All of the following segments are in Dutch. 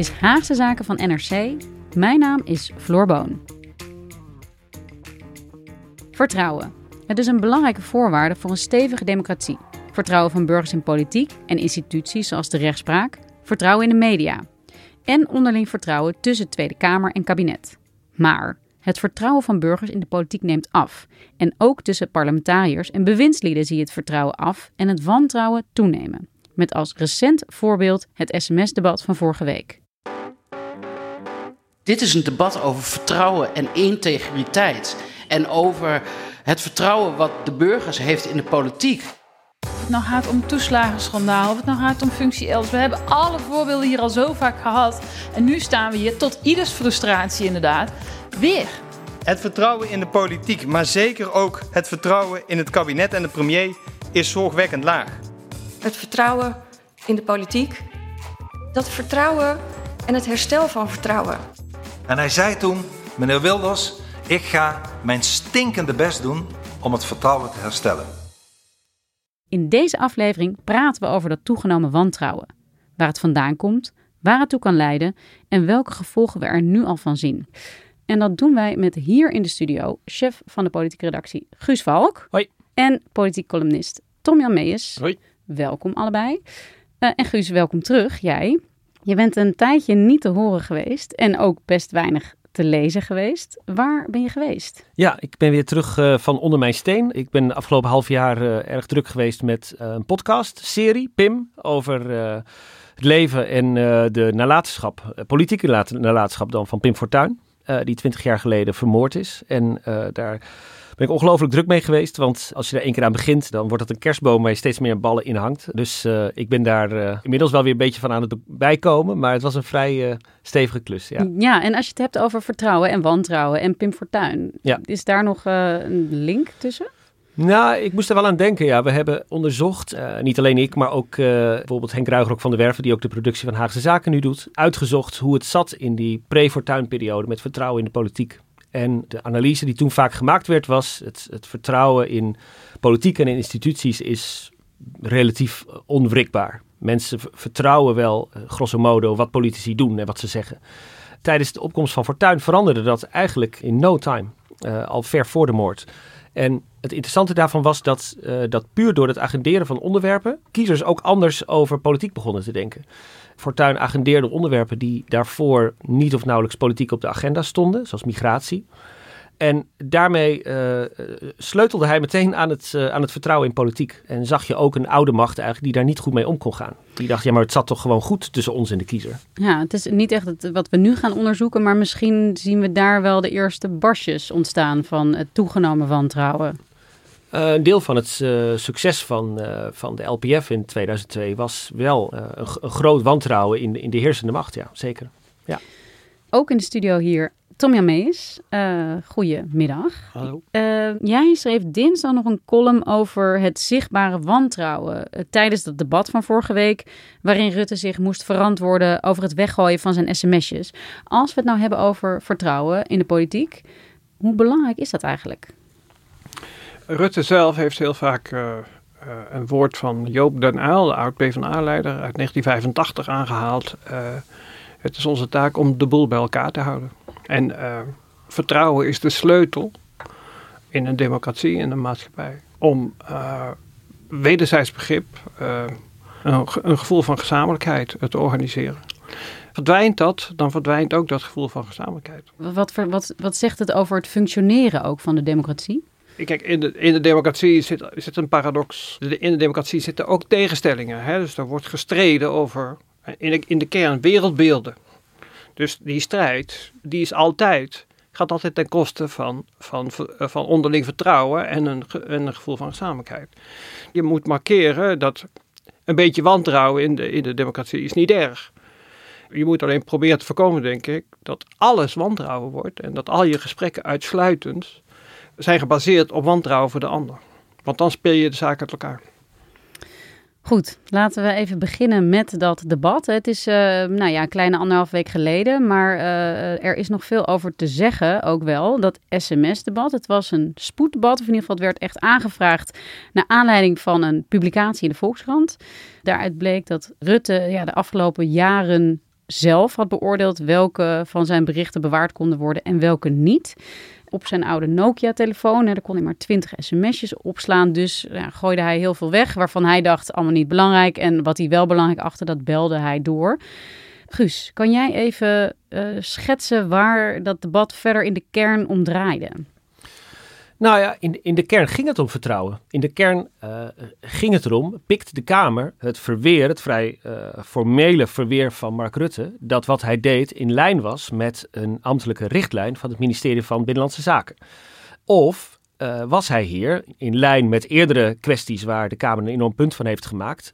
Is Haagse Zaken van NRC. Mijn naam is Floor Boon. Vertrouwen. Het is een belangrijke voorwaarde voor een stevige democratie. Vertrouwen van burgers in politiek en instituties zoals de rechtspraak. Vertrouwen in de media. En onderling vertrouwen tussen Tweede Kamer en kabinet. Maar het vertrouwen van burgers in de politiek neemt af. En ook tussen parlementariërs en bewindslieden zie je het vertrouwen af en het wantrouwen toenemen. Met als recent voorbeeld het sms-debat van vorige week. Dit is een debat over vertrouwen en integriteit. En over het vertrouwen wat de burgers heeft in de politiek. Of het nou gaat om toeslagenschandaal, of het nou gaat om functie elders. We hebben alle voorbeelden hier al zo vaak gehad. En nu staan we hier, tot ieders frustratie inderdaad, weer. Het vertrouwen in de politiek, maar zeker ook het vertrouwen in het kabinet en de premier is zorgwekkend laag. Het vertrouwen in de politiek, dat vertrouwen en het herstel van vertrouwen. En hij zei toen, meneer Wilders, ik ga mijn stinkende best doen om het vertrouwen te herstellen. In deze aflevering praten we over dat toegenomen wantrouwen. Waar het vandaan komt, waar het toe kan leiden en welke gevolgen we er nu al van zien. En dat doen wij met hier in de studio chef van de politieke redactie Guus Valk. Hoi. En politiek columnist Tom-Jan Meijers. Hoi. Welkom allebei. Uh, en Guus, welkom terug. Jij. Je bent een tijdje niet te horen geweest en ook best weinig te lezen geweest. Waar ben je geweest? Ja, ik ben weer terug uh, van onder mijn steen. Ik ben de afgelopen half jaar uh, erg druk geweest met uh, een podcast-serie, PIM, over het leven en de nalatenschap, politieke nalatenschap dan van Pim Fortuyn, die twintig jaar geleden vermoord is. En daar ben ik ongelooflijk druk mee geweest. Want als je er één keer aan begint, dan wordt het een kerstboom waar je steeds meer ballen in hangt. Dus uh, ik ben daar uh, inmiddels wel weer een beetje van aan het bijkomen. Maar het was een vrij uh, stevige klus. Ja. ja, en als je het hebt over vertrouwen en wantrouwen en Pim Fortuyn. Ja. Is daar nog een link tussen? Nou, ik moest er wel aan denken. Ja, we hebben onderzocht, uh, niet alleen ik, maar ook uh, bijvoorbeeld Henk Ruigrok van der Werven, die ook de productie van Haagse Zaken nu doet, uitgezocht hoe het zat in die pre-Fortuyn-periode met vertrouwen in de politiek. En de analyse die toen vaak gemaakt werd was: het, het vertrouwen in politiek en in instituties is relatief onwrikbaar. Mensen vertrouwen wel, uh, grosso modo, wat politici doen en wat ze zeggen. Tijdens de opkomst van Fortuyn veranderde dat eigenlijk in no time, uh, al ver voor de moord. En het interessante daarvan was dat, dat puur door het agenderen van onderwerpen kiezers ook anders over politiek begonnen te denken. Fortuyn agendeerde onderwerpen die daarvoor niet of nauwelijks politiek op de agenda stonden, zoals migratie. En daarmee uh, sleutelde hij meteen aan het, uh, aan het vertrouwen in politiek. En zag je ook een oude macht eigenlijk die daar niet goed mee om kon gaan. Die dacht, ja maar het zat toch gewoon goed tussen ons en de kiezer. Ja, het is niet echt het, wat we nu gaan onderzoeken, maar misschien zien we daar wel de eerste barsjes ontstaan van het toegenomen wantrouwen. Uh, een deel van het uh, succes van, uh, van de LPF in 2002 was wel een, een, groot wantrouwen in, in de heersende macht, ja, zeker. Ja. Ook in de studio hier Tom-Jan Mees. goedemiddag. Hallo. jij schreef dinsdag nog een column over het zichtbare wantrouwen tijdens dat debat van vorige week, waarin Rutte zich moest verantwoorden over het weggooien van zijn sms'jes. Als we het nou hebben over vertrouwen in de politiek, hoe belangrijk is dat eigenlijk? Rutte zelf heeft heel vaak uh, uh, een woord van Joop den Uyl, de oud-PVDA-leider uit 1985, aangehaald. Uh, het is onze taak om de boel bij elkaar te houden. En vertrouwen is de sleutel in een democratie, in een maatschappij, om wederzijds begrip, een, een gevoel van gezamenlijkheid te organiseren. Verdwijnt dat, dan verdwijnt ook dat gevoel van gezamenlijkheid. Wat, wat, wat zegt het over het functioneren ook van de democratie? Kijk, in de, in de democratie zit, zit een paradox. In de democratie zitten ook tegenstellingen. Hè? Dus er wordt gestreden over In de, in de kern wereldbeelden. Dus die strijd, die is altijd, gaat altijd ten koste van, van, van onderling vertrouwen en een, een gevoel van gezamenlijkheid. Je moet markeren dat een beetje wantrouwen in de, in de democratie is niet erg. Je moet alleen proberen te voorkomen, denk ik, dat alles wantrouwen wordt en dat al je gesprekken uitsluitend zijn gebaseerd op wantrouwen voor de ander. Want dan speel je de zaak uit elkaar. Goed, laten we even beginnen met dat debat. Het is uh, nou ja, een kleine anderhalf week geleden, maar uh, er is nog veel over te zeggen ook wel. Dat sms-debat, het was een spoeddebat, of in ieder geval het werd echt aangevraagd naar aanleiding van een publicatie in de Volkskrant. Daaruit bleek dat Rutte ja, de afgelopen jaren zelf had beoordeeld welke van zijn berichten bewaard konden worden en welke niet op zijn oude Nokia-telefoon. Daar kon hij maar 20 sms'jes opslaan. Dus ja, gooide hij heel veel weg, waarvan hij dacht allemaal niet belangrijk. En wat hij wel belangrijk achtte, dat belde hij door. Guus, kan jij even uh, schetsen waar dat debat verder in de kern om draaide? Nou ja, in, in de kern ging het om vertrouwen. In de kern uh, ging het erom, pikt de Kamer het verweer, het vrij uh, formele verweer van Mark Rutte, dat wat hij deed in lijn was met een ambtelijke richtlijn van het ministerie van Binnenlandse Zaken. Of uh, was hij hier, in lijn met eerdere kwesties waar de Kamer een enorm punt van heeft gemaakt,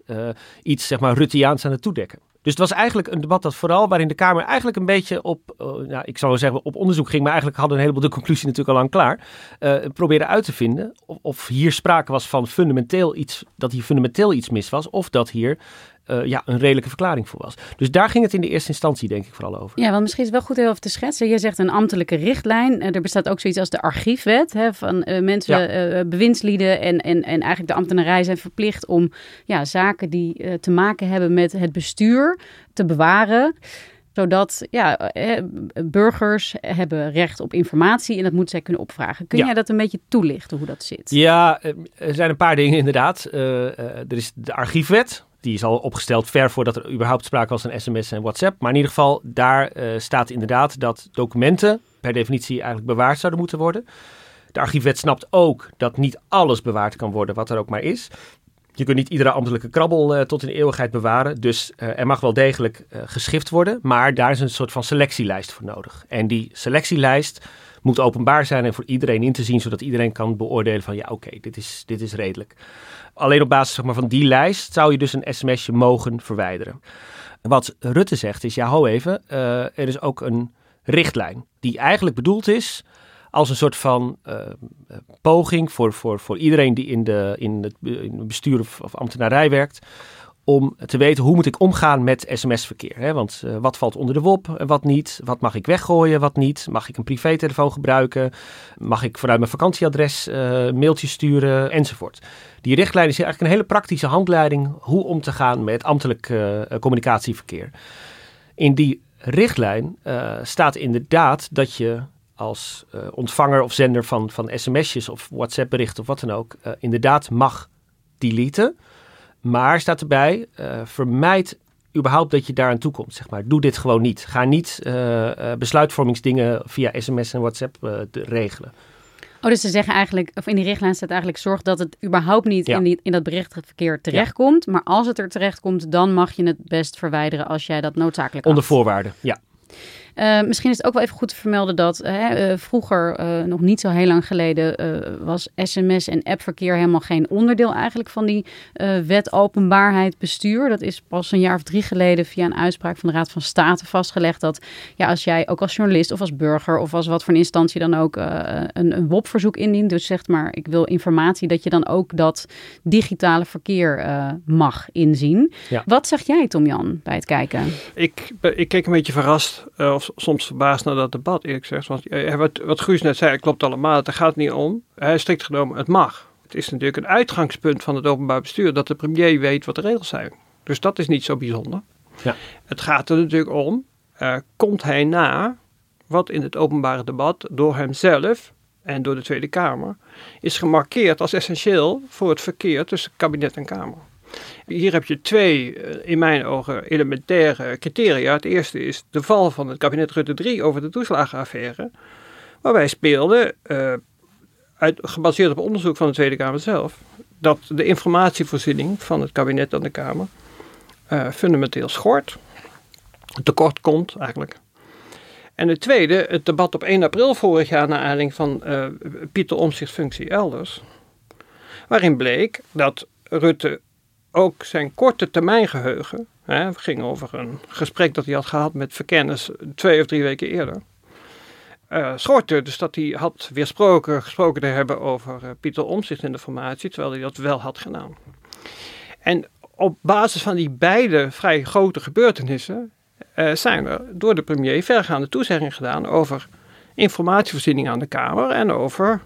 iets zeg maar Rutteaans aan het toedekken. Dus het was eigenlijk een debat dat vooral waarin de Kamer eigenlijk een beetje op, uh, nou, ik zou zeggen op onderzoek ging, maar eigenlijk hadden een heleboel de conclusie natuurlijk al lang klaar. Uh, probeerde uit te vinden of, hier sprake was van fundamenteel iets, dat hier fundamenteel iets mis was, of dat hier uh, ja, een redelijke verklaring voor was. Dus daar ging het in de eerste instantie denk ik vooral over. Ja, want misschien is het wel goed heel even te schetsen. Je zegt een ambtelijke richtlijn. er bestaat ook zoiets als de archiefwet. Hè, van mensen, ja. bewindslieden en, en, en eigenlijk de ambtenarij zijn verplicht om ja, zaken die te maken hebben met het bestuur te bewaren zodat ja, burgers hebben recht op informatie en dat moeten zij kunnen opvragen. Kun ja. jij dat een beetje toelichten hoe dat zit? Ja, er zijn een paar dingen inderdaad. Uh, er is de archiefwet. Die is al opgesteld ver voordat er überhaupt sprake was van sms en WhatsApp. Maar in ieder geval, daar uh, staat inderdaad dat documenten per definitie eigenlijk bewaard zouden moeten worden. De archiefwet snapt ook dat niet alles bewaard kan worden wat er ook maar is. Je kunt niet iedere ambtelijke krabbel uh, tot in eeuwigheid bewaren. Dus uh, er mag wel degelijk geschift worden. Maar daar is een soort van selectielijst voor nodig. En die selectielijst moet openbaar zijn en voor iedereen in te zien. Zodat iedereen kan beoordelen van ja oké, dit, is, dit is redelijk. Alleen op basis zeg maar, van die lijst zou je dus een sms'je mogen verwijderen. Wat Rutte zegt is ja ho even, er is ook een richtlijn. Die eigenlijk bedoeld is als een soort van uh, poging voor, voor, voor iedereen die in, de, in het bestuur of, of, ambtenarij werkt. Om te weten hoe moet ik omgaan met sms-verkeer. Want uh, wat valt onder de WOP en wat niet? Wat mag ik weggooien, wat niet? Mag ik een privételefoon gebruiken? Mag ik vanuit mijn vakantieadres uh, mailtjes sturen? Enzovoort. Die richtlijn is eigenlijk een hele praktische handleiding hoe om te gaan met ambtelijk communicatieverkeer. In die richtlijn staat inderdaad dat je als ontvanger of zender van, van sms'jes of WhatsApp-berichten of wat dan ook, inderdaad mag deleten. Maar staat erbij, uh, vermijd überhaupt dat je daaraan toekomt. Zeg maar. Doe dit gewoon niet. Ga niet besluitvormingsdingen via sms en WhatsApp regelen. Oh, dus ze zeggen eigenlijk, of in die richtlijn staat eigenlijk, zorg dat het überhaupt niet ja. in, die, in dat berichtverkeer terechtkomt. Ja. Maar als het er terechtkomt, dan mag je het best verwijderen als jij dat noodzakelijk Onder acht. voorwaarden, ja. Uh, misschien is het ook wel even goed te vermelden dat uh, vroeger, uh, nog niet zo heel lang geleden, was sms en appverkeer helemaal geen onderdeel eigenlijk van die wet openbaarheid bestuur. Dat is pas een jaar of drie geleden via een uitspraak van de Raad van State vastgelegd dat ja, als jij ook als journalist of als burger of als wat voor een instantie dan ook een, een WOP-verzoek indient, dus zegt maar ik wil informatie, dat je dan ook dat digitale verkeer mag inzien. Ja. Wat zeg jij Tom-Jan bij het kijken? Ik, ik keek een beetje verrast of soms verbaasd naar dat debat, eerlijk gezegd. Want uh, wat, wat Guus net zei, klopt allemaal. Het gaat niet om. Hij strikt genomen, het mag. Het is natuurlijk een uitgangspunt van het openbaar bestuur dat de premier weet wat de regels zijn. Dus dat is niet zo bijzonder. Ja. Het gaat er natuurlijk om, uh, komt hij na wat in het openbare debat door hemzelf en door de Tweede Kamer is gemarkeerd als essentieel voor het verkeer tussen kabinet en Kamer. Hier heb je twee, in mijn ogen, elementaire criteria. Het eerste is de val van het kabinet Rutte 3 over de toeslagenaffaire. Waarbij speelde, uh, uit, gebaseerd op onderzoek van de Tweede Kamer zelf, dat de informatievoorziening van het kabinet aan de Kamer uh, fundamenteel schort. Tekort komt eigenlijk. En het tweede, het debat op 1 april vorig jaar naar aanleiding van uh, Pieter Omtzigt's functie elders. Waarin bleek dat Rutte ook zijn korte termijn geheugen, hè, het ging over een gesprek dat hij had gehad met verkenners twee of drie weken eerder, uh, schortte. Dus dat hij had weersproken gesproken te hebben over uh, Pieter Omtzigt in de formatie, terwijl hij dat wel had gedaan. En op basis van die beide vrij grote gebeurtenissen uh, zijn er door de premier vergaande toezeggingen gedaan over informatievoorziening aan de Kamer en over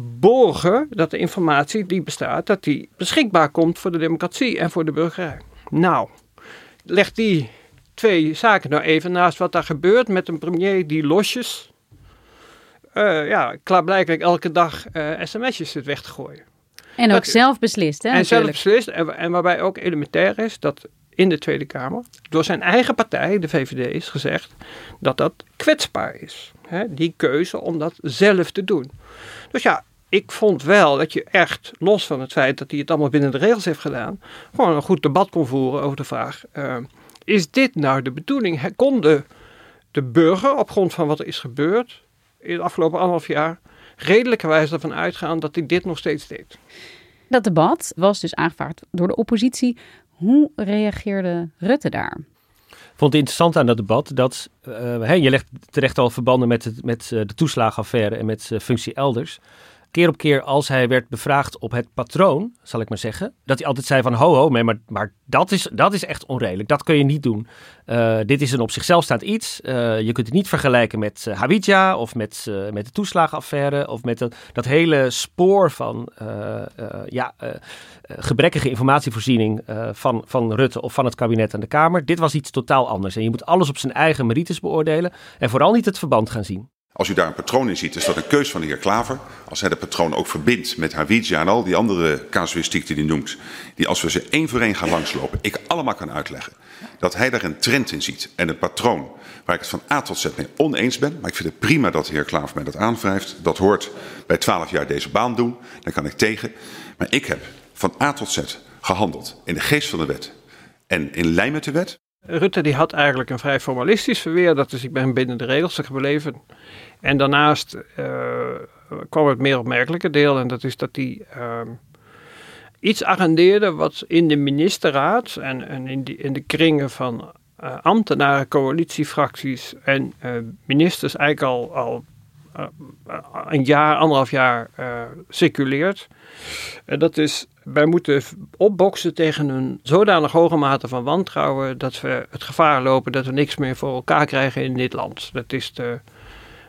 borgen dat de informatie die bestaat, dat die beschikbaar komt voor de democratie en voor de burgerij. Nou, leg die twee zaken nou even naast wat daar gebeurt met een premier die losjes, uh, ja, klaarblijkelijk elke dag uh, sms'jes zit weg te gooien. En ook zelf beslist, hè? En zelf beslist, en, en waarbij ook elementair is dat in de Tweede Kamer door zijn eigen partij, de VVD, is gezegd dat dat kwetsbaar is. Hè, die keuze om dat zelf te doen. Dus ja, ik vond wel dat je echt, los van het feit dat hij het allemaal binnen de regels heeft gedaan, gewoon een goed debat kon voeren over de vraag: uh, is dit nou de bedoeling? Kon de, de burger op grond van wat er is gebeurd in het afgelopen anderhalf jaar redelijkerwijs ervan uitgaan dat hij dit nog steeds deed? Dat debat was dus aangevaard door de oppositie. Hoe reageerde Rutte daar? Ik vond het interessant aan dat debat dat uh, je legt terecht al verbanden met, het, met uh, de toeslagenaffaire en met uh, functie elders keer op keer als hij werd bevraagd op het patroon, zal ik maar zeggen, dat hij altijd zei van ho ho, maar, maar dat, is, dat is echt onredelijk, dat kun je niet doen. Uh, dit is een op zichzelf staand iets. Uh, je kunt het niet vergelijken met uh, of met, met de toeslagenaffaire of met dat, dat hele spoor van ja, gebrekkige informatievoorziening van, van Rutte of van het kabinet en de Kamer. Dit was iets totaal anders en je moet alles op zijn eigen merites beoordelen en vooral niet het verband gaan zien. Als u daar een patroon in ziet, is dat een keus van de heer Klaver. Als hij dat patroon ook verbindt met Hawija en al die andere casuïstiek die hij noemt, die als we ze één voor één gaan langslopen, ik allemaal kan uitleggen. Dat hij daar een trend in ziet en een patroon waar ik het van A tot Z mee oneens ben. Maar ik vind het prima dat de heer Klaver mij dat aanwrijft. Dat hoort bij twaalf jaar deze baan doen. Daar kan ik tegen. Maar ik heb van A tot Z gehandeld in de geest van de wet en in lijn met de wet. Rutte die had eigenlijk een vrij formalistisch verweer. Dat is, ik ben binnen de regels gebleven. En daarnaast uh, kwam het meer opmerkelijke deel. En dat is dat hij uh, iets agendeerde wat in de ministerraad en, en in, die, in de kringen van uh, ambtenaren, coalitiefracties en uh, ministers eigenlijk al, al een jaar, anderhalf jaar circuleert. En dat is wij moeten opboksen tegen een zodanig hoge mate van wantrouwen dat we het gevaar lopen dat we niks meer voor elkaar krijgen in dit land. Dat is de,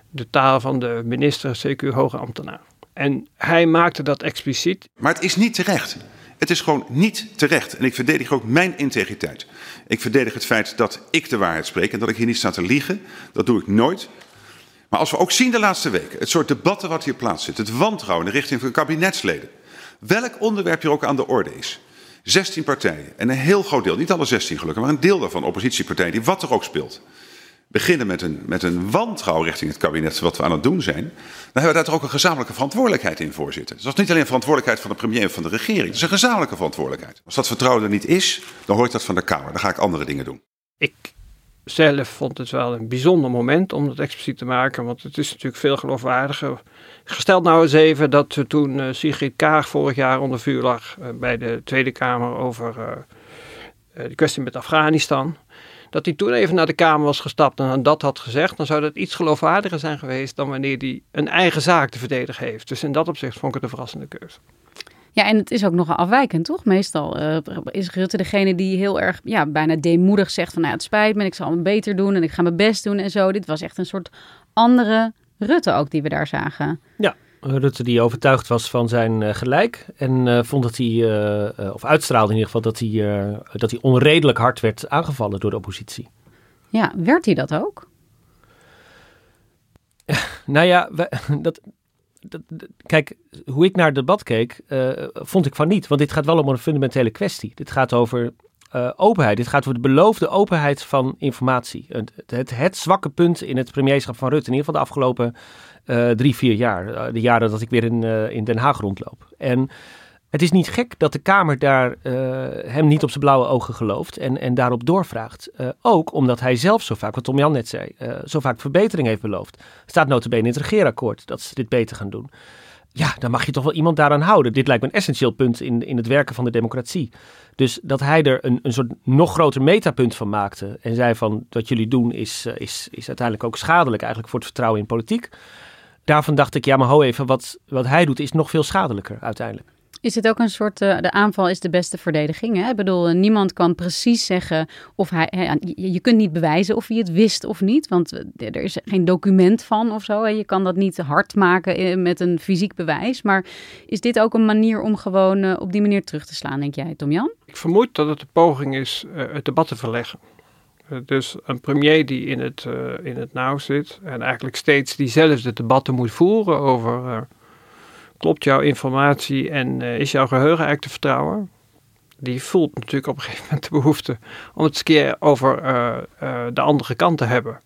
de taal van de minister, CQ hoge ambtenaar. En hij maakte dat expliciet. Maar het is niet terecht. Het is gewoon niet terecht. En ik verdedig ook mijn integriteit. Ik verdedig het feit dat ik de waarheid spreek en dat ik hier niet sta te liegen. Dat doe ik nooit. Maar als we ook zien de laatste weken, het soort debatten wat hier plaatsvindt, het wantrouwen in de richting van kabinetsleden. Welk onderwerp hier ook aan de orde is. 16 partijen en een heel groot deel, niet alle 16 gelukkig, maar een deel daarvan, oppositiepartijen, die wat er ook speelt, beginnen met een, met een wantrouwen richting het kabinet, wat we aan het doen zijn, dan hebben we daar toch ook een gezamenlijke verantwoordelijkheid in, voorzitter. Dus dat is niet alleen verantwoordelijkheid van de premier of van de regering, het is een gezamenlijke verantwoordelijkheid. Als dat vertrouwen er niet is, dan hoort dat van de Kamer. Dan ga ik andere dingen doen. Ik zelf vond het wel een bijzonder moment om dat expliciet te maken, want het is natuurlijk veel geloofwaardiger. Gesteld nou eens even dat toen uh, Sigrid Kaag vorig jaar onder vuur lag uh, bij de Tweede Kamer over uh, de kwestie met Afghanistan. Dat hij toen even naar de Kamer was gestapt en dat had gezegd, dan zou dat iets geloofwaardiger zijn geweest dan wanneer hij een eigen zaak te verdedigen heeft. Dus in dat opzicht vond ik het een verrassende keuze. Ja, en het is ook nogal afwijkend, toch? Meestal uh, is Rutte degene die heel erg, ja, bijna deemoedig zegt van, nou, het spijt me, ik zal me beter doen en ik ga mijn best doen en zo. Dit was echt een soort andere Rutte ook die we daar zagen. Ja, Rutte die overtuigd was van zijn uh, gelijk en uh, vond dat hij, of uitstraalde in ieder geval, dat hij, dat hij onredelijk hard werd aangevallen door de oppositie. Ja, werd hij dat ook? nou ja, dat, dat, kijk, hoe ik naar het debat keek, vond ik van niet. Want dit gaat wel om een fundamentele kwestie. Dit gaat over uh, openheid. Dit gaat over de beloofde openheid van informatie. Het, het, zwakke punt in het premierschap van Rutte, in ieder geval de afgelopen uh, drie, vier jaar. Uh, de jaren dat ik weer in, in Den Haag rondloop. En Het is niet gek dat de Kamer daar hem niet op zijn blauwe ogen gelooft en, en daarop doorvraagt. Ook omdat hij zelf zo vaak, wat Tom Jan net zei, zo vaak verbetering heeft beloofd. Staat notabene in het regeerakkoord dat ze dit beter gaan doen. Ja, dan mag je toch wel iemand daaraan houden. Dit lijkt me een essentieel punt in, in het werken van de democratie. Dus dat hij er een, een soort nog groter metapunt van maakte en zei van wat jullie doen is, is, is uiteindelijk ook schadelijk eigenlijk voor het vertrouwen in politiek. Daarvan dacht ik, ja maar ho even, wat, wat hij doet is nog veel schadelijker uiteindelijk. Is het ook een soort, uh, de aanval is de beste verdediging? Hè? Ik bedoel, niemand kan precies zeggen of hij, hè, je kunt niet bewijzen of hij het wist of niet, want er is geen document van of zo. Hè? Je kan dat niet hard maken eh, met een fysiek bewijs. Maar is dit ook een manier om gewoon op die manier terug te slaan, denk jij, Tom-Jan? Ik vermoed dat het de poging is het debat te verleggen. Dus een premier die in het, in het nauw zit en eigenlijk steeds diezelfde debatten moet voeren over klopt jouw informatie en uh, is jouw geheugen eigenlijk te vertrouwen? Die voelt natuurlijk op een gegeven moment de behoefte om het eens keer over uh, uh, de andere kant te hebben.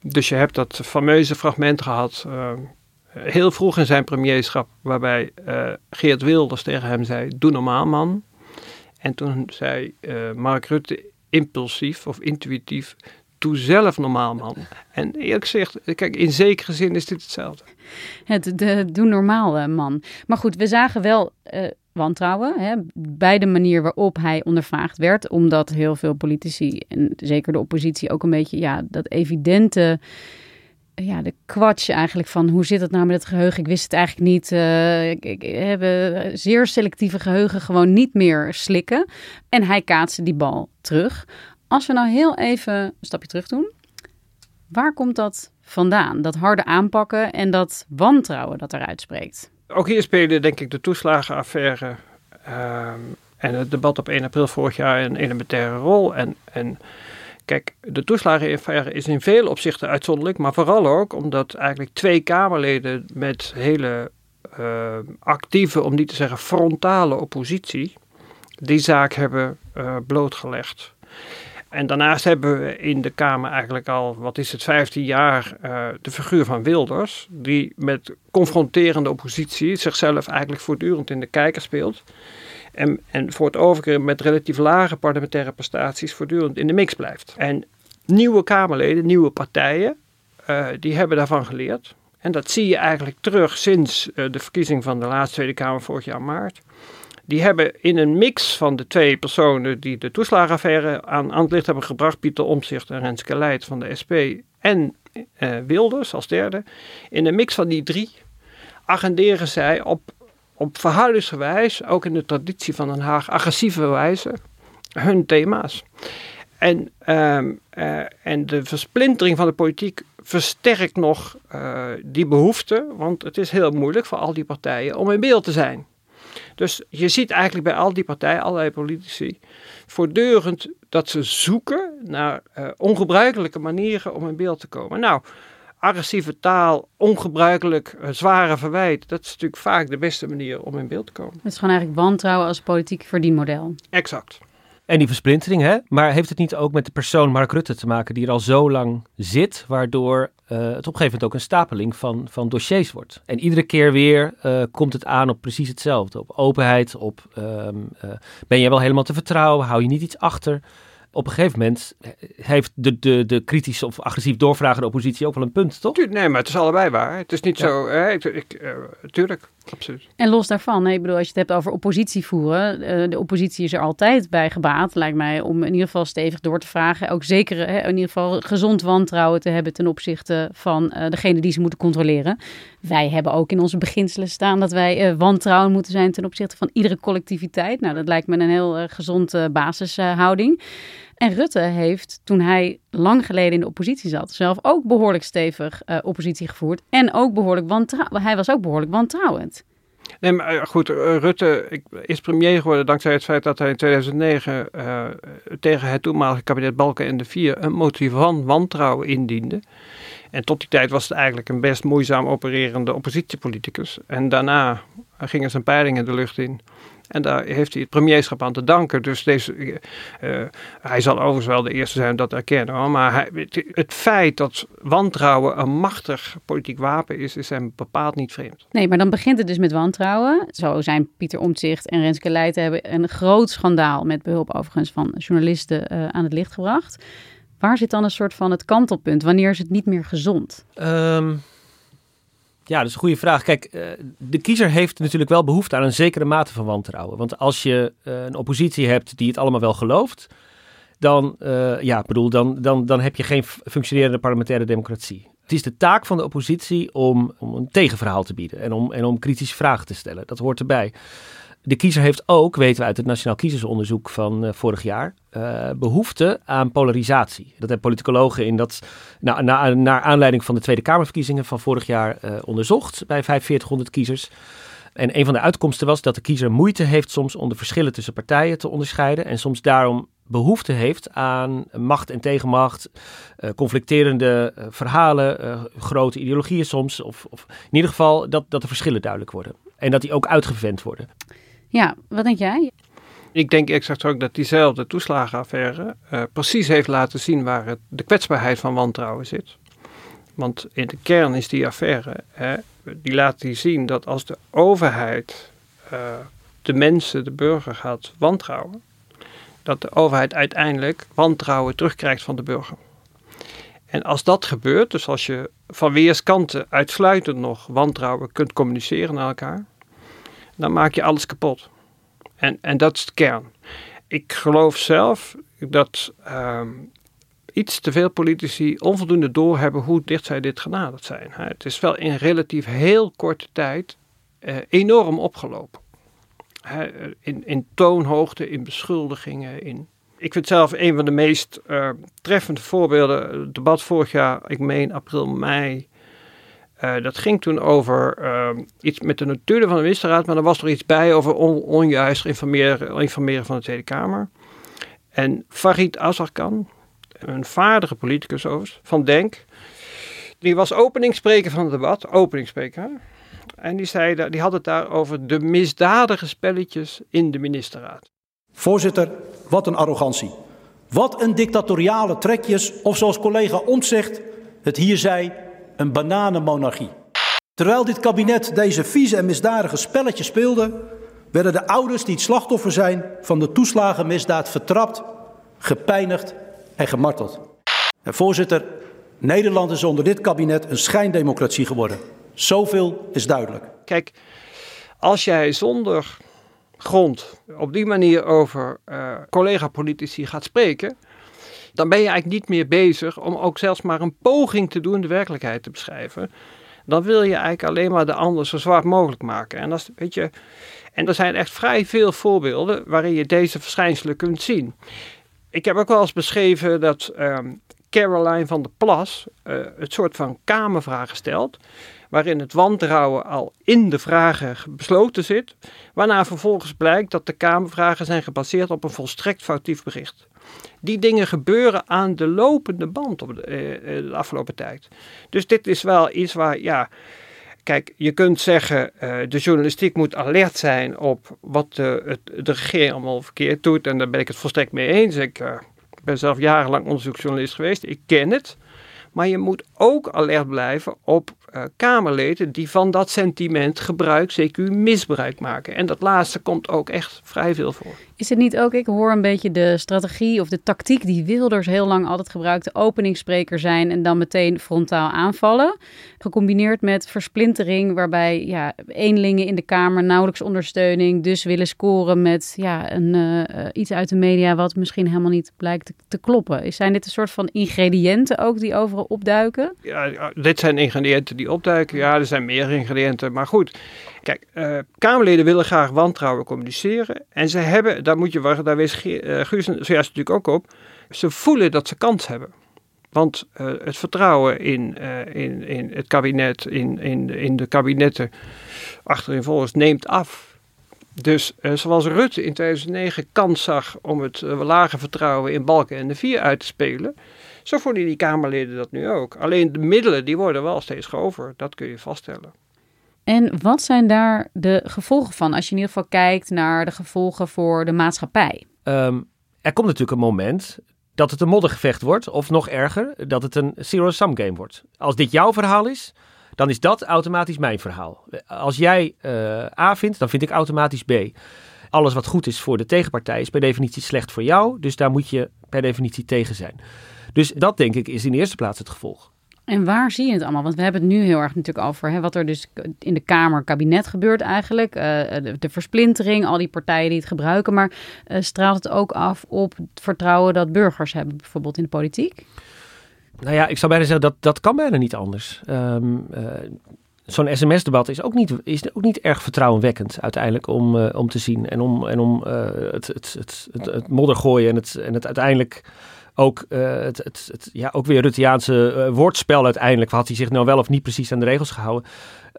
Dus je hebt dat fameuze fragment gehad, heel vroeg in zijn premierschap, waarbij Geert Wilders tegen hem zei: Doe normaal, man. En toen zei Mark Rutte impulsief of intuïtief: Doe zelf normaal, man. En eerlijk gezegd, kijk, in zekere zin is dit hetzelfde. Het de, doe normaal, man. Maar goed, we zagen wel uh, wantrouwen hè, bij de manier waarop hij ondervraagd werd. Omdat heel veel politici, en zeker de oppositie, ook een beetje ja, dat evidente ja, de kwatsch eigenlijk van hoe zit het nou met het geheugen? Ik wist het eigenlijk niet. Uh, ik, ik, hebben zeer selectieve geheugen gewoon niet meer slikken. En hij kaatste die bal terug. Als we nou heel even een stapje terug doen. Waar komt dat vandaan? Dat harde aanpakken en dat wantrouwen dat eruit spreekt. Ook hier spelen denk ik de toeslagenaffaire uh, en het debat op 1 april vorig jaar een elementaire rol. En, en kijk, de toeslagenaffaire is in veel opzichten uitzonderlijk, maar vooral ook omdat eigenlijk twee Kamerleden met hele uh, actieve, om niet te zeggen frontale oppositie, die zaak hebben uh, blootgelegd. En daarnaast hebben we in de Kamer eigenlijk al, wat is het, 15 jaar uh, de figuur van Wilders, die met confronterende oppositie zichzelf eigenlijk voortdurend in de kijker speelt. En, en voor het overige met relatief lage parlementaire prestaties voortdurend in de mix blijft. En nieuwe Kamerleden, nieuwe partijen, uh, die hebben daarvan geleerd. En dat zie je eigenlijk terug sinds uh, de verkiezing van de laatste Tweede Kamer vorig jaar maart die hebben in een mix van de twee personen die de toeslagenaffaire aan, aan het licht hebben gebracht, Pieter Omtzigt en Renske Leijt van de SP en uh, Wilders als derde, in een mix van die drie agenderen zij op, op verhoudingsgewijs, ook in de traditie van Den Haag, agressieve wijze hun thema's. En, uh, uh, en de versplintering van de politiek versterkt nog uh, die behoefte, want het is heel moeilijk voor al die partijen om in beeld te zijn. Dus je ziet eigenlijk bij al die partijen, allerlei politici, voortdurend dat ze zoeken naar uh, ongebruikelijke manieren om in beeld te komen. Nou, agressieve taal, ongebruikelijk uh, zware verwijt, dat is natuurlijk vaak de beste manier om in beeld te komen. Het is gewoon eigenlijk wantrouwen als politiek verdienmodel. Exact. En die versplintering, hè? Maar heeft het niet ook met de persoon Mark Rutte te maken die er al zo lang zit, waardoor uh, het op een gegeven moment ook een stapeling van, van dossiers wordt? En iedere keer weer uh, komt het aan op precies hetzelfde. Op openheid, op um, uh, ben je wel helemaal te vertrouwen, hou je niet iets achter? op een gegeven moment heeft de, de, de kritische of agressief doorvragende oppositie ook wel een punt, toch? Nee, maar het is allebei waar. Het is niet ja. zo. Hè, ik, ik, tuurlijk, absoluut. En los daarvan, ik bedoel, als je het hebt over oppositie voeren, uh, de oppositie is er altijd bij gebaat, lijkt mij, om in ieder geval stevig door te vragen. Ook zeker in ieder geval gezond wantrouwen te hebben ten opzichte van uh, degene die ze moeten controleren. Wij hebben ook in onze beginselen staan dat wij wantrouwen moeten zijn ten opzichte van iedere collectiviteit. Nou, dat lijkt me een heel gezonde basishouding. En Rutte heeft, toen hij lang geleden in de oppositie zat, zelf ook behoorlijk stevig uh, oppositie gevoerd. En ook behoorlijk wantrouwend. Hij was ook behoorlijk wantrouwend. Nee, maar goed, Rutte is premier geworden dankzij het feit dat hij in 2009 uh, tegen het toenmalige kabinet Balken en de Vier een motie van wantrouwen indiende. En tot die tijd was het eigenlijk een best moeizaam opererende oppositiepoliticus. En daarna gingen zijn peilingen de lucht in. En daar heeft hij het premierschap aan te danken. Dus deze, uh, hij zal overigens wel de eerste zijn dat erkennen. Hoor. Maar hij, het feit dat wantrouwen een machtig politiek wapen is, is hem bepaald niet vreemd. Nee, maar dan begint het dus met wantrouwen. Zo zijn Pieter Omtzigt en Renske Leijten hebben een groot schandaal met behulp overigens van journalisten uh, aan het licht gebracht. Waar zit dan een soort van het kantelpunt? Wanneer is het niet meer gezond? Um, ja, dat is een goede vraag. Kijk, uh, de kiezer heeft natuurlijk wel behoefte aan een zekere mate van wantrouwen. Want als je uh, een oppositie hebt die het allemaal wel gelooft, dan, uh, ja, bedoel, dan, dan, dan heb je geen functionerende parlementaire democratie. Het is de taak van de oppositie om, om een tegenverhaal te bieden en om, en om kritische vragen te stellen. Dat hoort erbij. De kiezer heeft ook, weten we uit het Nationaal Kiezersonderzoek van uh, vorig jaar, uh, behoefte aan polarisatie. Dat hebben politicologen in dat, na, na, naar aanleiding van de Tweede Kamerverkiezingen van vorig jaar uh, onderzocht bij 4500 kiezers. En een van de uitkomsten was dat de kiezer moeite heeft soms om de verschillen tussen partijen te onderscheiden. En soms daarom behoefte heeft aan macht en tegenmacht, conflicterende verhalen, grote ideologieën soms. Of, of, in ieder geval dat, dat de verschillen duidelijk worden. En dat die ook uitgevent worden. Ja, wat denk jij? Ik denk exact ook dat diezelfde toeslagenaffaire uh, precies heeft laten zien waar de kwetsbaarheid van wantrouwen zit. Want in de kern is die affaire, hè, die laat zien dat als de overheid uh, de mensen, de burger gaat wantrouwen, dat de overheid uiteindelijk wantrouwen terugkrijgt van de burger. En als dat gebeurt, dus als je van weerskanten uitsluitend nog wantrouwen kunt communiceren naar elkaar, dan maak je alles kapot. En, en dat is de kern. Ik geloof zelf dat um, iets te veel politici onvoldoende doorhebben hoe dicht zij dit genaderd zijn. Het is wel in relatief heel korte tijd uh, enorm opgelopen. In, in toonhoogte, in beschuldigingen, in ik vind zelf een van de meest uh, treffende voorbeelden. Het debat vorig jaar, ik meen april, mei uh, dat ging toen over uh, iets met de notulen van de ministerraad, maar er was er iets bij over on, onjuist informeren, van de Tweede Kamer. En Farid Azarkan, een vaardige politicus overigens, van Denk, die was openingsspreker van het debat, openingsspreker. En die, zei, die had het daar over de misdadige spelletjes in de ministerraad. Voorzitter, wat een arrogantie. Wat een dictatoriale trekjes, of zoals collega Omtzigt het hier zei, een bananenmonarchie. Terwijl dit kabinet deze vieze en misdadige spelletjes speelde, werden de ouders die het slachtoffer zijn van de toeslagenmisdaad vertrapt, gepijnigd en gemarteld. En voorzitter, Nederland is onder dit kabinet een schijndemocratie geworden. Zoveel is duidelijk. Kijk, als jij zonder grond op die manier over uh, collega-politici gaat spreken, dan ben je eigenlijk niet meer bezig om ook zelfs maar een poging te doen de werkelijkheid te beschrijven. Dan wil je eigenlijk alleen maar de ander zo zwart mogelijk maken. En, dat, weet je, en er zijn echt vrij veel voorbeelden waarin je deze verschijnselen kunt zien. Ik heb ook wel eens beschreven dat um, Caroline van der Plas uh, het soort van kamervragen stelt waarin het wantrouwen al in de vragen besloten zit, waarna vervolgens blijkt dat de Kamervragen zijn gebaseerd op een volstrekt foutief bericht. Die dingen gebeuren aan de lopende band op de, eh, de afgelopen tijd. Dus dit is wel iets waar, ja, Kijk, je kunt zeggen, uh, de journalistiek moet alert zijn op wat de, het, de regering allemaal verkeerd doet. En daar ben ik het volstrekt mee eens. Ik ben zelf jarenlang onderzoeksjournalist geweest. Ik ken het. Maar je moet ook alert blijven op uh, Kamerleden die van dat sentiment gebruik, CQ, misbruik maken. En dat laatste komt ook echt vrij veel voor. Is het niet ook, ik hoor een beetje de strategie of de tactiek die Wilders heel lang altijd gebruikte, openingsspreker zijn en dan meteen frontaal aanvallen. Gecombineerd met versplintering, waarbij ja, eenlingen in de Kamer nauwelijks ondersteuning, dus willen scoren met ja, een, uh, iets uit de media wat misschien helemaal niet blijkt te, te kloppen. Zijn dit een soort van ingrediënten ook die overal opduiken? Ja, dit zijn ingrediënten die opduiken. Ja, er zijn meer ingrediënten, maar goed. Kijk, uh, Kamerleden willen graag wantrouwen communiceren. En ze hebben, daar moet je wachten, daar wees uh, Guus zojuist natuurlijk ook op. Ze voelen dat ze kans hebben. Want uh, het vertrouwen in, in, in het kabinet, in, in, in de kabinetten achterin volgens, neemt af. Dus zoals Rutte in 2009 kans zag om het lage vertrouwen in Balken en de Vier uit te spelen, zo voelen die Kamerleden dat nu ook. Alleen de middelen die worden wel steeds grover, dat kun je vaststellen. En wat zijn daar de gevolgen van als je in ieder geval kijkt naar de gevolgen voor de maatschappij? Ehm, er komt natuurlijk een moment dat het een moddergevecht wordt, of nog erger, dat het een zero-sum game wordt. Als dit jouw verhaal is, dan is dat automatisch mijn verhaal. Als jij uh, A vindt, dan vind ik automatisch B. Alles wat goed is voor de tegenpartij is per definitie slecht voor jou, dus daar moet je per definitie tegen zijn. Dus dat denk ik is in de eerste plaats het gevolg. En waar zie je het allemaal? Want we hebben het nu heel erg natuurlijk over hè, wat er dus in de Kamer, kabinet gebeurt eigenlijk. Uh, de, de, versplintering, al die partijen die het gebruiken. Maar uh, straalt het ook af op het vertrouwen dat burgers hebben, bijvoorbeeld in de politiek? Nou ja, ik zou bijna zeggen dat dat kan bijna niet anders. Um, uh, Zo'n sms-debat is, ook niet, is ook niet erg vertrouwenwekkend uiteindelijk om, om te zien. En om, en om het, het, het, het, het modder gooien en het, en het uiteindelijk ook, uh, het, het, ja, ook weer Rutteaanse uh, woordspel uiteindelijk. Had hij zich nou wel of niet precies aan de regels gehouden?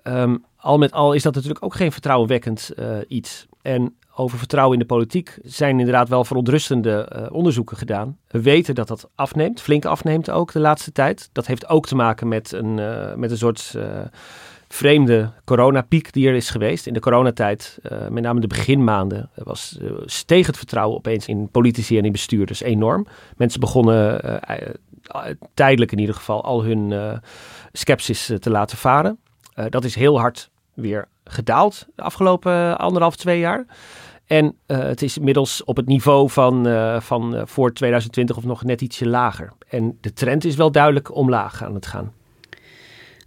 Um, al met al is dat natuurlijk ook geen vertrouwenwekkend uh, iets. En over vertrouwen in de politiek zijn inderdaad wel verontrustende onderzoeken gedaan. We weten dat dat afneemt, flink afneemt ook de laatste tijd. Dat heeft ook te maken met een, met een soort vreemde coronapiek die er is geweest. In de coronatijd, uh, met name de beginmaanden, was, uh, steeg het vertrouwen opeens in politici en in bestuurders enorm. Mensen begonnen uh, tijdelijk in ieder geval al hun sceptisch te laten varen. dat is heel hard weer gedaald de afgelopen anderhalf, twee jaar. En het is inmiddels op het niveau van, van voor 2020 of nog net ietsje lager. En de trend is wel duidelijk omlaag aan het gaan.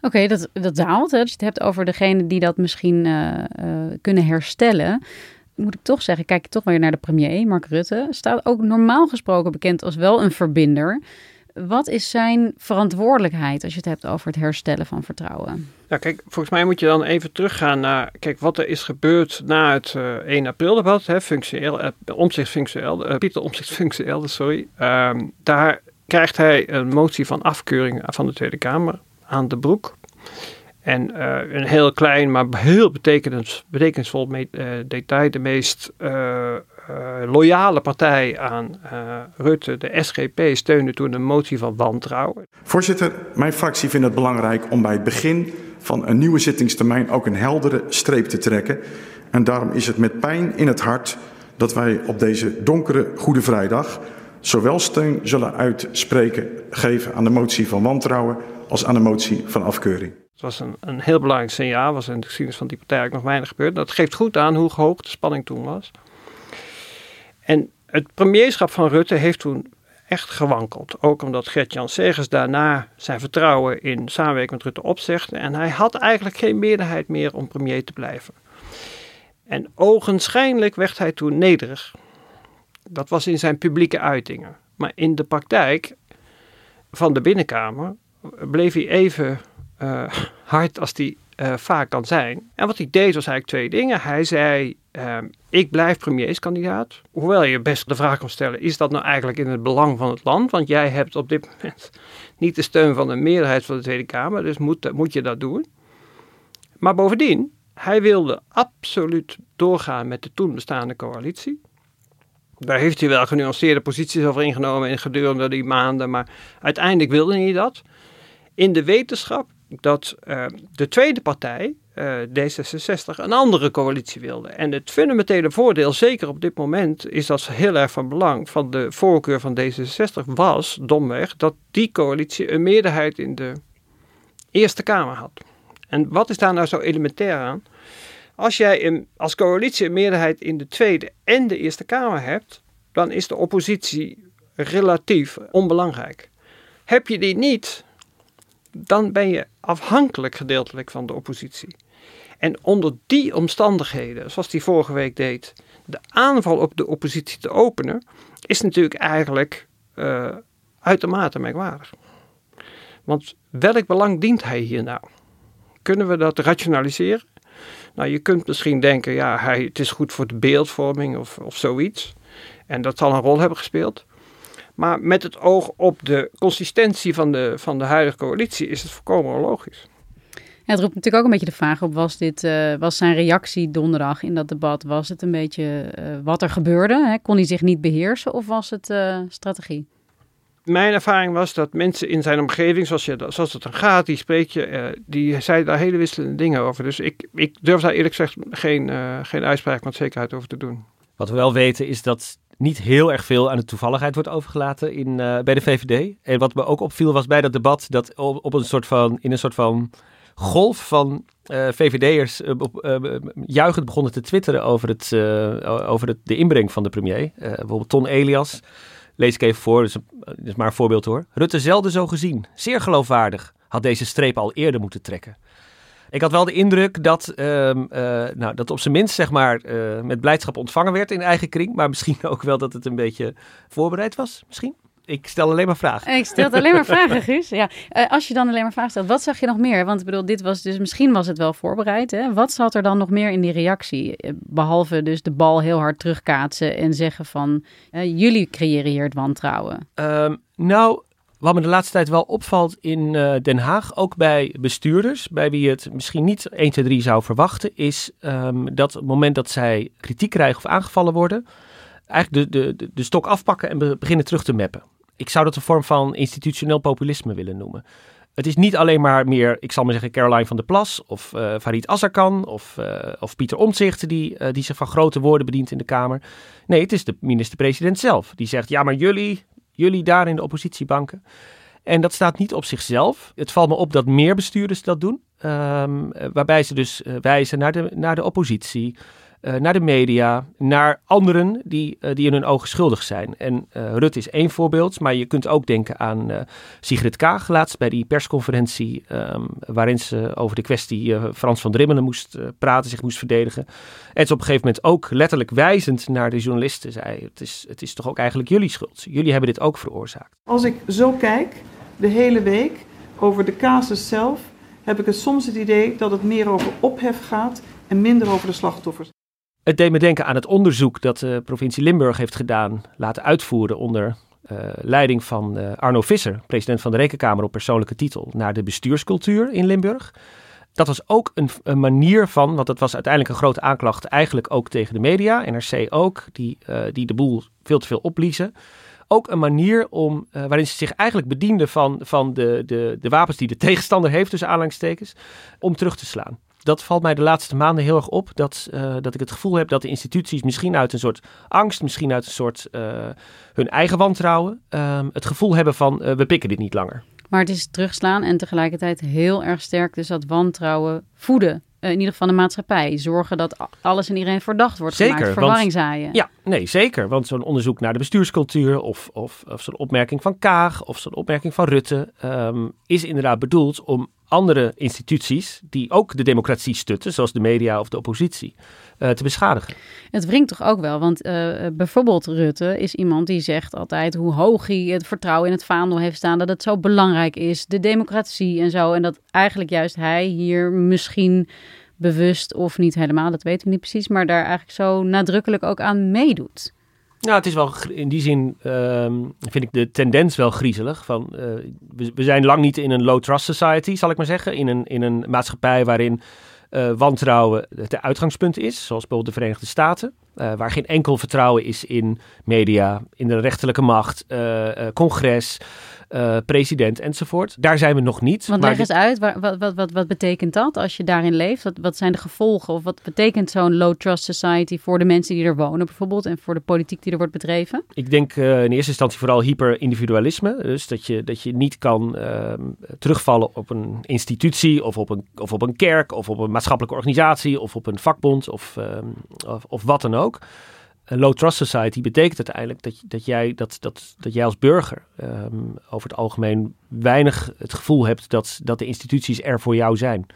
Oké, dat, dat daalt. Hè. Als je het hebt over degene die dat misschien uh, uh, kunnen herstellen. Moet ik toch zeggen, kijk toch weer naar de premier, Mark Rutte. Staat ook normaal gesproken bekend als wel een verbinder. Wat is zijn verantwoordelijkheid als je het hebt over het herstellen van vertrouwen? Ja, kijk, volgens mij moet je dan even teruggaan naar kijk, wat er is gebeurd na het uh, 1 april debat, hè, functioneel, uh, omzicht functioneel, uh, Pieter omzicht sorry. Um, daar krijgt hij een motie van afkeuring van de Tweede Kamer aan de broek. En uh, een heel klein, maar heel betekenens, betekenisvol me, uh, detail. De meest uh, loyale partij aan Rutte, de SGP, steunde toen een motie van wantrouwen. Voorzitter, mijn fractie vindt het belangrijk om bij het begin van een nieuwe zittingstermijn ook een heldere streep te trekken. En daarom is het met pijn in het hart dat wij op deze donkere Goede Vrijdag zowel steun zullen uitspreken geven aan de motie van wantrouwen als aan de motie van afkeuring. Het was een, een heel belangrijk signaal, was in de geschiedenis van die partij ook nog weinig gebeurd. Dat geeft goed aan hoe hoog de spanning toen was. En het premierschap van Rutte heeft toen echt gewankeld. Ook omdat Gert-Jan Segers daarna zijn vertrouwen in samenwerking met Rutte opzegde. En hij had eigenlijk geen meerderheid meer om premier te blijven. En ogenschijnlijk werd hij toen nederig. Dat was in zijn publieke uitingen. Maar in de praktijk van de binnenkamer bleef hij even uh, hard als hij uh, vaak kan zijn. En wat hij deed was eigenlijk twee dingen. Hij zei, uh, ik blijf premierskandidaat. Hoewel je best de vraag kan stellen, is dat nou eigenlijk in het belang van het land? Want jij hebt op dit moment niet de steun van de meerderheid van de Tweede Kamer, dus moet, moet je dat doen. Maar bovendien, hij wilde absoluut doorgaan met de toen bestaande coalitie. Daar heeft hij wel genuanceerde posities over ingenomen in gedurende die maanden, maar uiteindelijk wilde hij dat in de wetenschap dat uh, de tweede partij, uh, D66, een andere coalitie wilde. En het fundamentele voordeel, zeker op dit moment, is dat heel erg van belang van de voorkeur van D66 was, domweg, dat die coalitie een meerderheid in de Eerste Kamer had. En wat is daar nou zo elementair aan? Als jij een, als coalitie een meerderheid in de Tweede en de Eerste Kamer hebt, dan is de oppositie relatief onbelangrijk. Heb je die niet, dan ben je afhankelijk gedeeltelijk van de oppositie. En onder die omstandigheden, zoals die vorige week deed, de aanval op de oppositie te openen, is natuurlijk eigenlijk uh, uitermate merkwaardig. Want welk belang dient hij hier nou? Kunnen we dat rationaliseren? Nou, je kunt misschien denken, ja, hij, het is goed voor de beeldvorming of, of zoiets. En dat zal een rol hebben gespeeld. Maar met het oog op de consistentie van de, van de huidige coalitie is het volkomen logisch. Ja, het roept natuurlijk ook een beetje de vraag op, was, dit, uh, was zijn reactie donderdag in dat debat, was het een beetje uh, wat er gebeurde? Hè? Kon hij zich niet beheersen of was het uh, strategie? Mijn ervaring was dat mensen in zijn omgeving, zoals, je, zoals het dan gaat, die spreek je, uh, die zeiden daar hele wisselende dingen over. Dus ik, ik durf daar eerlijk gezegd geen, uh, geen uitspraak met zekerheid over te doen. Wat we wel weten is dat niet heel erg veel aan de toevalligheid wordt overgelaten in, uh, bij de VVD. En wat me ook opviel was bij dat debat dat op, een soort van, in een soort van golf van uh, VVD'ers uh, uh, juichend begonnen te twitteren over, het, over het, de inbreng van de premier. bijvoorbeeld Ton Elias, lees ik even voor, dus, is maar een voorbeeld hoor. Rutte zelden zo gezien, zeer geloofwaardig, had deze streep al eerder moeten trekken. Ik had wel de indruk dat, uh, nou, dat op zijn minst zeg maar, uh, met blijdschap ontvangen werd in eigen kring. Maar misschien ook wel dat het een beetje voorbereid was, misschien. Ik stel alleen maar vragen. Ik stel alleen maar vragen, Guus. Ja. Uh, als je dan alleen maar vragen stelt, wat zag je nog meer? Want ik bedoel, dit was dus, misschien was het wel voorbereid. Hè? Wat zat er dan nog meer in die reactie? Behalve dus de bal heel hard terugkaatsen en zeggen van, jullie creëren hier het wantrouwen. Um, nou, wat me de laatste tijd wel opvalt in uh, Den Haag, ook bij bestuurders, bij wie het misschien niet 1, 2, 3 zou verwachten, is um, dat op het moment dat zij kritiek krijgen of aangevallen worden, eigenlijk de, de, de stok afpakken en be beginnen terug te mappen. Ik zou dat een vorm van institutioneel populisme willen noemen. Het is niet alleen maar meer, ik zal maar zeggen, Caroline van der Plas of uh, Farid Azarkan of, uh, of Pieter Omtzigt die, die zich van grote woorden bedient in de Kamer. Nee, het is de minister-president zelf die zegt, ja maar jullie, jullie daar in de oppositiebanken. En dat staat niet op zichzelf. Het valt me op dat meer bestuurders dat doen. Um, waarbij ze dus uh, wijzen naar de, naar de oppositie, uh, naar de media, naar anderen die, uh, die in hun ogen schuldig zijn. En Rut is één voorbeeld, maar je kunt ook denken aan Sigrid Kaag laatst bij die persconferentie. Um, waarin ze over de kwestie Frans van Drimmelen moest praten, zich moest verdedigen. En ze op een gegeven moment ook letterlijk wijzend naar de journalisten zei: het is, het is toch ook eigenlijk jullie schuld. Jullie hebben dit ook veroorzaakt. Als ik zo kijk, de hele week, over de casus zelf, heb ik het soms het idee dat het meer over ophef gaat en minder over de slachtoffers. Het deed me denken aan het onderzoek dat de provincie Limburg heeft gedaan, laten uitvoeren onder uh, leiding van uh, Arno Visser, president van de Rekenkamer op persoonlijke titel, naar de bestuurscultuur in Limburg. Dat was ook een, manier van, want dat was uiteindelijk een grote aanklacht, eigenlijk ook tegen de media, NRC ook, die, die de boel veel te veel opliezen ook een manier om, waarin ze zich eigenlijk bedienden van, van de, de, de wapens die de tegenstander heeft, tussen aanhalingstekens, om terug te slaan. Dat valt mij de laatste maanden heel erg op. Dat, uh, dat ik het gevoel heb dat de instituties misschien uit een soort angst, misschien uit een soort uh, hun eigen wantrouwen, het gevoel hebben van we pikken dit niet langer. Maar het is terugslaan en tegelijkertijd heel erg sterk dus dat wantrouwen voeden in ieder geval de maatschappij. Zorgen dat alles en iedereen verdacht wordt zeker, gemaakt. Verwarring zaaien. Ja, nee, zeker. Want zo'n onderzoek naar de bestuurscultuur... of, of, of zo'n opmerking van Kaag of zo'n opmerking van Rutte... Um, is inderdaad bedoeld om andere instituties... die ook de democratie stutten, zoals de media of de oppositie... Uh, te beschadigen. Het wringt toch ook wel, want uh, bijvoorbeeld Rutte is iemand die zegt altijd hoe hoog hij het vertrouwen in het vaandel heeft staan, dat het zo belangrijk is, de democratie en zo. En dat eigenlijk juist hij hier misschien bewust of niet helemaal, dat weten we niet precies, maar daar eigenlijk zo nadrukkelijk ook aan meedoet. Nou, het is wel in die zin um, vind ik de tendens wel griezelig. Van, uh, we, we, zijn lang niet in een low trust society, zal ik maar zeggen. In een, in een maatschappij waarin uh, wantrouwen het uitgangspunt is, zoals bijvoorbeeld de Verenigde Staten. Uh, waar geen enkel vertrouwen is in media, in de rechterlijke macht, uh, congres, president enzovoort. Daar zijn we nog niet. Want leg eens uit, wat, wat, wat, wat betekent dat als je daarin leeft? Wat, wat zijn de gevolgen of wat betekent zo'n low trust society voor de mensen die er wonen bijvoorbeeld en voor de politiek die er wordt bedreven? Ik denk in eerste instantie vooral hyper-individualisme. Dus dat je, dat je niet kan ehm, terugvallen op een institutie of op een, of op een kerk of op een maatschappelijke organisatie of op een vakbond of, um, of, of wat dan ook. Een low trust society betekent uiteindelijk dat, dat, jij, dat, dat, dat jij als burger um, over het algemeen weinig het gevoel hebt dat, dat de instituties er voor jou zijn.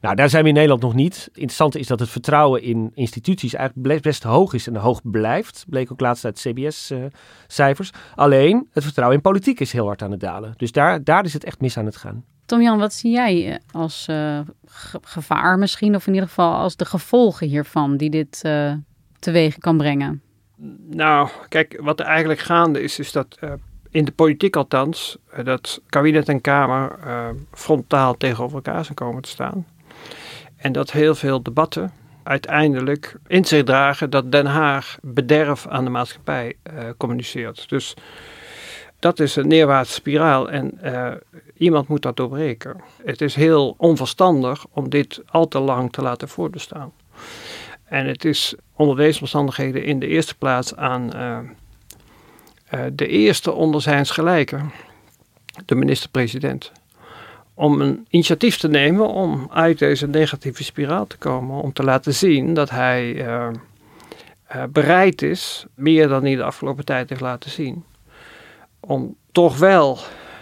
Nou, daar zijn we in Nederland nog niet. Het interessante is dat het vertrouwen in instituties eigenlijk best hoog is en hoog blijft. Bleek ook laatst uit CBS-cijfers. Uh, Alleen, het vertrouwen in politiek is heel hard aan het dalen. Dus daar, daar is het echt mis aan het gaan. Tom-Jan, wat zie jij als uh, ge gevaar misschien, of in ieder geval als de gevolgen hiervan die dit teweeg kan brengen? Nou, kijk, wat er eigenlijk gaande is, is dat uh, in de politiek althans, uh, dat kabinet en Kamer uh, frontaal tegenover elkaar zijn komen te staan. En dat heel veel debatten uiteindelijk in zich dragen dat Den Haag bederf aan de maatschappij communiceert. Dus Dat is een neerwaartse spiraal en iemand moet dat doorbreken. Het is heel onverstandig om dit al te lang te laten voortbestaan. En het is onder deze omstandigheden in de eerste plaats aan uh, uh, de eerste onder zijn gelijke, de minister-president, om een initiatief te nemen om uit deze negatieve spiraal te komen. Om te laten zien dat hij uh, bereid is, meer dan hij de afgelopen tijd heeft laten zien, om toch wel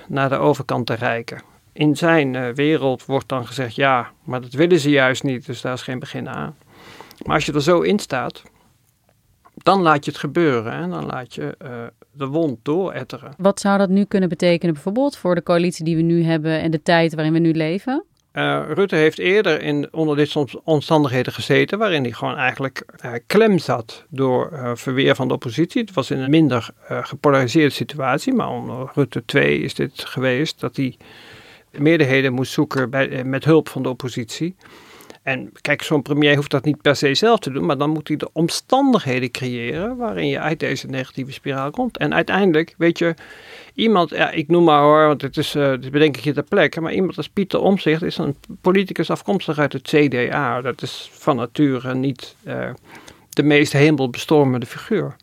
naar de overkant te reiken. In zijn wereld wordt dan gezegd ja, maar dat willen ze juist niet, dus daar is geen begin aan. Maar als je er zo in staat, dan laat je het gebeuren en dan laat je uh, de wond dooretteren. Wat zou dat nu kunnen betekenen bijvoorbeeld voor de coalitie die we nu hebben en de tijd waarin we nu leven? Uh, Rutte heeft eerder in, onder dit soms omstandigheden gezeten, waarin hij gewoon eigenlijk uh, klem zat door uh, verweer van de oppositie. Het was in een minder gepolariseerde situatie, maar onder Rutte 2 is dit geweest dat hij meerderheden moest zoeken bij, met hulp van de oppositie. En kijk, zo'n premier hoeft dat niet per se zelf te doen, maar dan moet hij de omstandigheden creëren waarin je uit deze negatieve spiraal komt. En uiteindelijk, weet je, iemand, ja, ik noem maar hoor, want het is, uh, dit bedenk ik je ter plekke, maar iemand als Pieter Omzicht is een politicus afkomstig uit het CDA. Dat is van nature niet uh, de meest hemelbestormende figuur.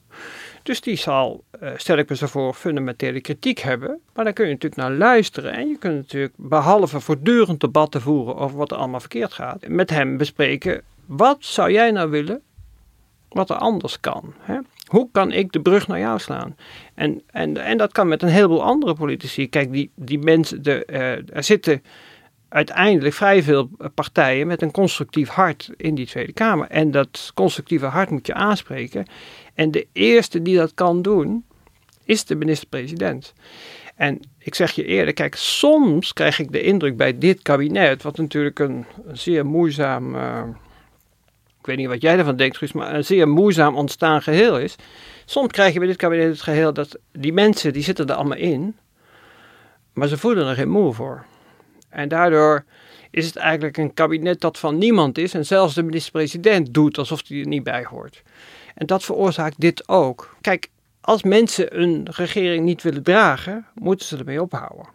Dus die zal, uh, stel ik me voor, fundamentele kritiek hebben. Maar daar kun je natuurlijk naar luisteren. En je kunt natuurlijk, behalve voortdurend debatten voeren over wat er allemaal verkeerd gaat, met hem bespreken: wat zou jij nou willen wat er anders kan? Hè? Hoe kan ik de brug naar jou slaan? En, en, en dat kan met een heleboel andere politici. Kijk, die, die mensen, de, uh, er zitten uiteindelijk vrij veel partijen met een constructief hart in die Tweede Kamer. En dat constructieve hart moet je aanspreken. En de eerste die dat kan doen, is de minister-president. En ik zeg je eerder, kijk, soms krijg ik de indruk bij dit kabinet, wat natuurlijk een, zeer moeizaam, uh, ik weet niet wat jij ervan denkt, Guus, maar een zeer moeizaam ontstaan geheel is. Soms krijg je bij dit kabinet het geheel dat die mensen, die zitten er allemaal in, maar ze voelen er geen moe voor. En daardoor is het eigenlijk een kabinet dat van niemand is en zelfs de minister-president doet alsof hij er niet bij hoort. En dat veroorzaakt dit ook. Kijk, als mensen een regering niet willen dragen, moeten ze ermee ophouden.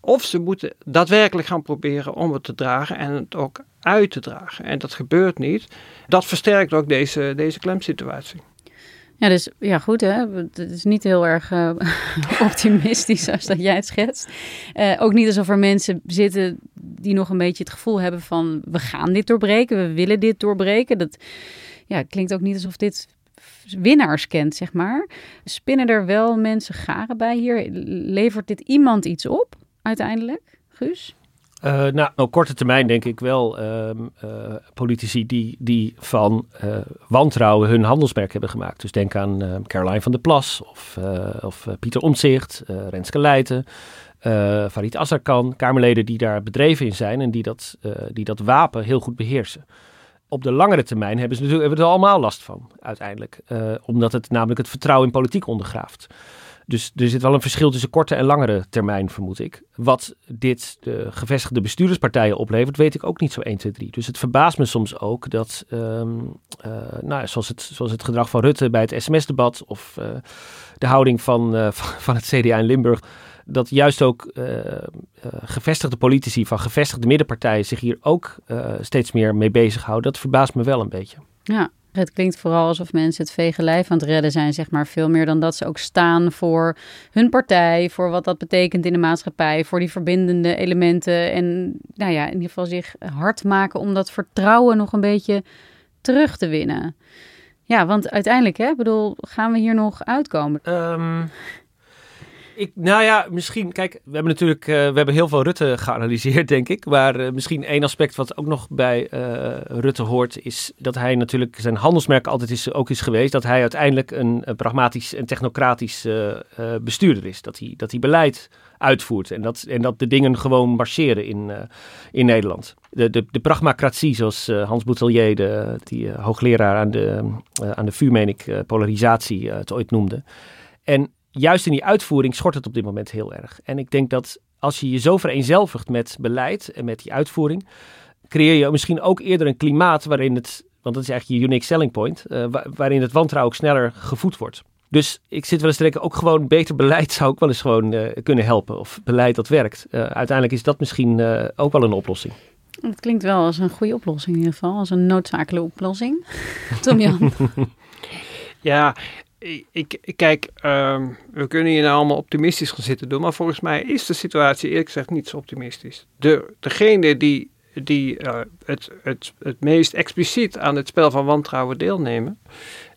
Of ze moeten daadwerkelijk gaan proberen om het te dragen en het ook uit te dragen. En dat gebeurt niet. Dat versterkt ook deze, deze klemsituatie. Ja, dus ja, goed hè. Het is niet heel erg uh, optimistisch zoals dat jij het schetst. Uh, ook niet alsof er mensen zitten die nog een beetje het gevoel hebben van we gaan dit doorbreken, we willen dit doorbreken. Dat ja, klinkt ook niet alsof dit winnaars kent, zeg maar. Spinnen er wel mensen garen bij hier? Levert dit iemand iets op uiteindelijk, Guus? Uh, nou, op korte termijn denk ik wel um, uh, politici die, die van uh, wantrouwen hun handelsmerk hebben gemaakt. Dus denk aan uh, Caroline van der Plas of, of Pieter Omtzigt, Renske Leijten, Farid Azarkan. Kamerleden die daar bedreven in zijn en die dat, die dat wapen heel goed beheersen op de langere termijn hebben ze natuurlijk hebben er allemaal last van, uiteindelijk. Omdat het namelijk het vertrouwen in politiek ondergraaft. Dus er zit wel een verschil tussen korte en langere termijn, vermoed ik. Wat dit de gevestigde bestuurderspartijen oplevert, weet ik ook niet zo 1, 2, 3. Dus het verbaast me soms ook dat, um, uh, nou, zoals het, zoals het gedrag van Rutte bij het sms-debat of uh, de houding van, van het CDA in Limburg dat juist ook gevestigde politici van gevestigde middenpartijen zich hier ook steeds meer mee bezighouden. Dat verbaast me wel een beetje. Ja, het klinkt vooral alsof mensen het vege lijf aan het redden zijn, zeg maar. Veel meer dan dat ze ook staan voor hun partij, voor wat dat betekent in de maatschappij, voor die verbindende elementen. En nou ja, in ieder geval zich hard maken om dat vertrouwen nog een beetje terug te winnen. Ja, want uiteindelijk, hè, bedoel, gaan we hier nog uitkomen? Um, ik, nou ja, misschien, kijk, we hebben natuurlijk uh, we hebben heel veel Rutte geanalyseerd, denk ik. Maar uh, misschien één aspect wat ook nog bij uh, Rutte hoort, is dat hij natuurlijk zijn handelsmerk altijd is, ook is geweest. Dat hij uiteindelijk een, pragmatisch en technocratisch bestuurder is. Dat hij, dat hij beleid uitvoert en dat, en dat de dingen gewoon marcheren in, in Nederland. De, de, de pragmacratie, zoals Hans Boutelier, die hoogleraar aan de, aan de VU, meen ik, polarisatie het ooit noemde. En juist in die uitvoering schort het op dit moment heel erg. En ik denk dat als je je zo vereenzelvigt met beleid en met die uitvoering, creëer je misschien ook eerder een klimaat waarin het, want dat is eigenlijk je unique selling point, uh, waarin het wantrouwen ook sneller gevoed wordt. Dus ik zit wel eens te denken, ook gewoon beter beleid zou ook wel eens gewoon eh, kunnen helpen. Of beleid dat werkt. Uh, uiteindelijk is dat misschien uh, ook wel een oplossing. Het klinkt wel als een goede oplossing in ieder geval. Als een noodzakelijke oplossing. Tom Jan. ja, ik, kijk, um, we kunnen hier nou allemaal optimistisch gaan zitten doen. Maar volgens mij is de situatie eerlijk gezegd niet zo optimistisch. De, degene die, die uh, het, het, het meest expliciet aan het spel van wantrouwen deelnemen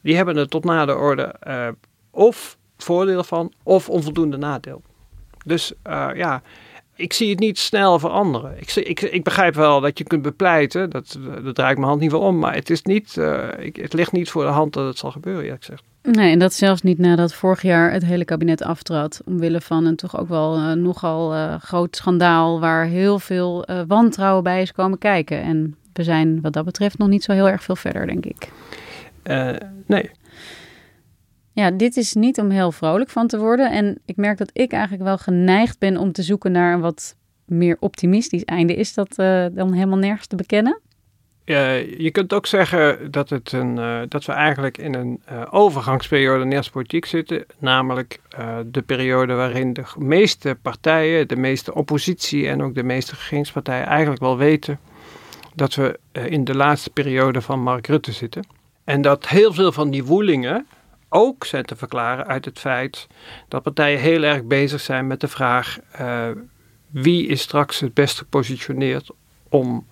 die hebben er tot na de orde uh, of voordeel van of onvoldoende nadeel. Dus uh, ja, ik zie het niet snel veranderen. Ik, ik, ik begrijp wel dat je kunt bepleiten, dat, dat draai ik mijn hand niet voor om, maar het, is niet, ik, het ligt niet voor de hand dat het zal gebeuren, eerlijk gezegd. Nee, en dat zelfs niet nadat vorig jaar het hele kabinet aftrad. Omwille van een toch ook wel uh, nogal uh, groot schandaal. waar heel veel uh, wantrouwen bij is komen kijken. En we zijn wat dat betreft nog niet zo heel erg veel verder, denk ik. nee. Ja, dit is niet om heel vrolijk van te worden. En ik merk dat ik eigenlijk wel geneigd ben om te zoeken naar een wat meer optimistisch einde. Is dat dan helemaal nergens te bekennen? Uh, je kunt ook zeggen dat, het een, uh, dat we eigenlijk in een uh, overgangsperiode in de Nederlandse politiek zitten. Namelijk de periode waarin de meeste partijen, de meeste oppositie en ook de meeste regeringspartijen eigenlijk wel weten dat we in de laatste periode van Mark Rutte zitten. En dat heel veel van die woelingen ook zijn te verklaren uit het feit dat partijen heel erg bezig zijn met de vraag wie is straks het best gepositioneerd om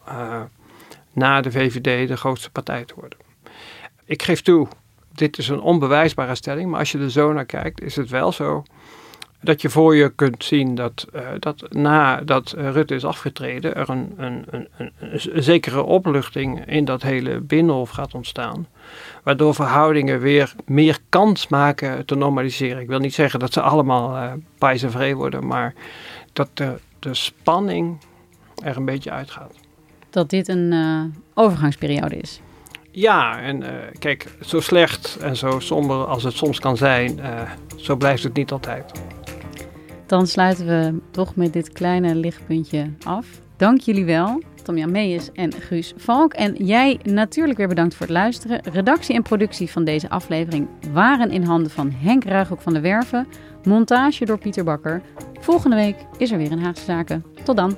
na de VVD de grootste partij te worden. Ik geef toe, dit is een onbewijsbare stelling, maar als je er zo naar kijkt, is het wel zo dat je voor je kunt zien dat, uh, dat nadat Rutte is afgetreden, er een, een, een, een, zekere opluchting in dat hele binnenhof gaat ontstaan. Waardoor verhoudingen weer meer kans maken te normaliseren. Ik wil niet zeggen dat ze allemaal uh, worden, maar dat de, de spanning er een beetje uitgaat dat dit een uh, overgangsperiode is. Ja, en uh, kijk, zo slecht en zo somber als het soms kan zijn, uh, zo blijft het niet altijd. Dan sluiten we toch met dit kleine lichtpuntje af. Dank jullie wel, Tom-Jan Meijers en Guus Valk. En jij natuurlijk weer bedankt voor het luisteren. Redactie en productie van deze aflevering waren in handen van Henk Ruighoek van de Werven. Montage door Pieter Bakker. Volgende week is er weer een Haagse Zaken. Tot dan.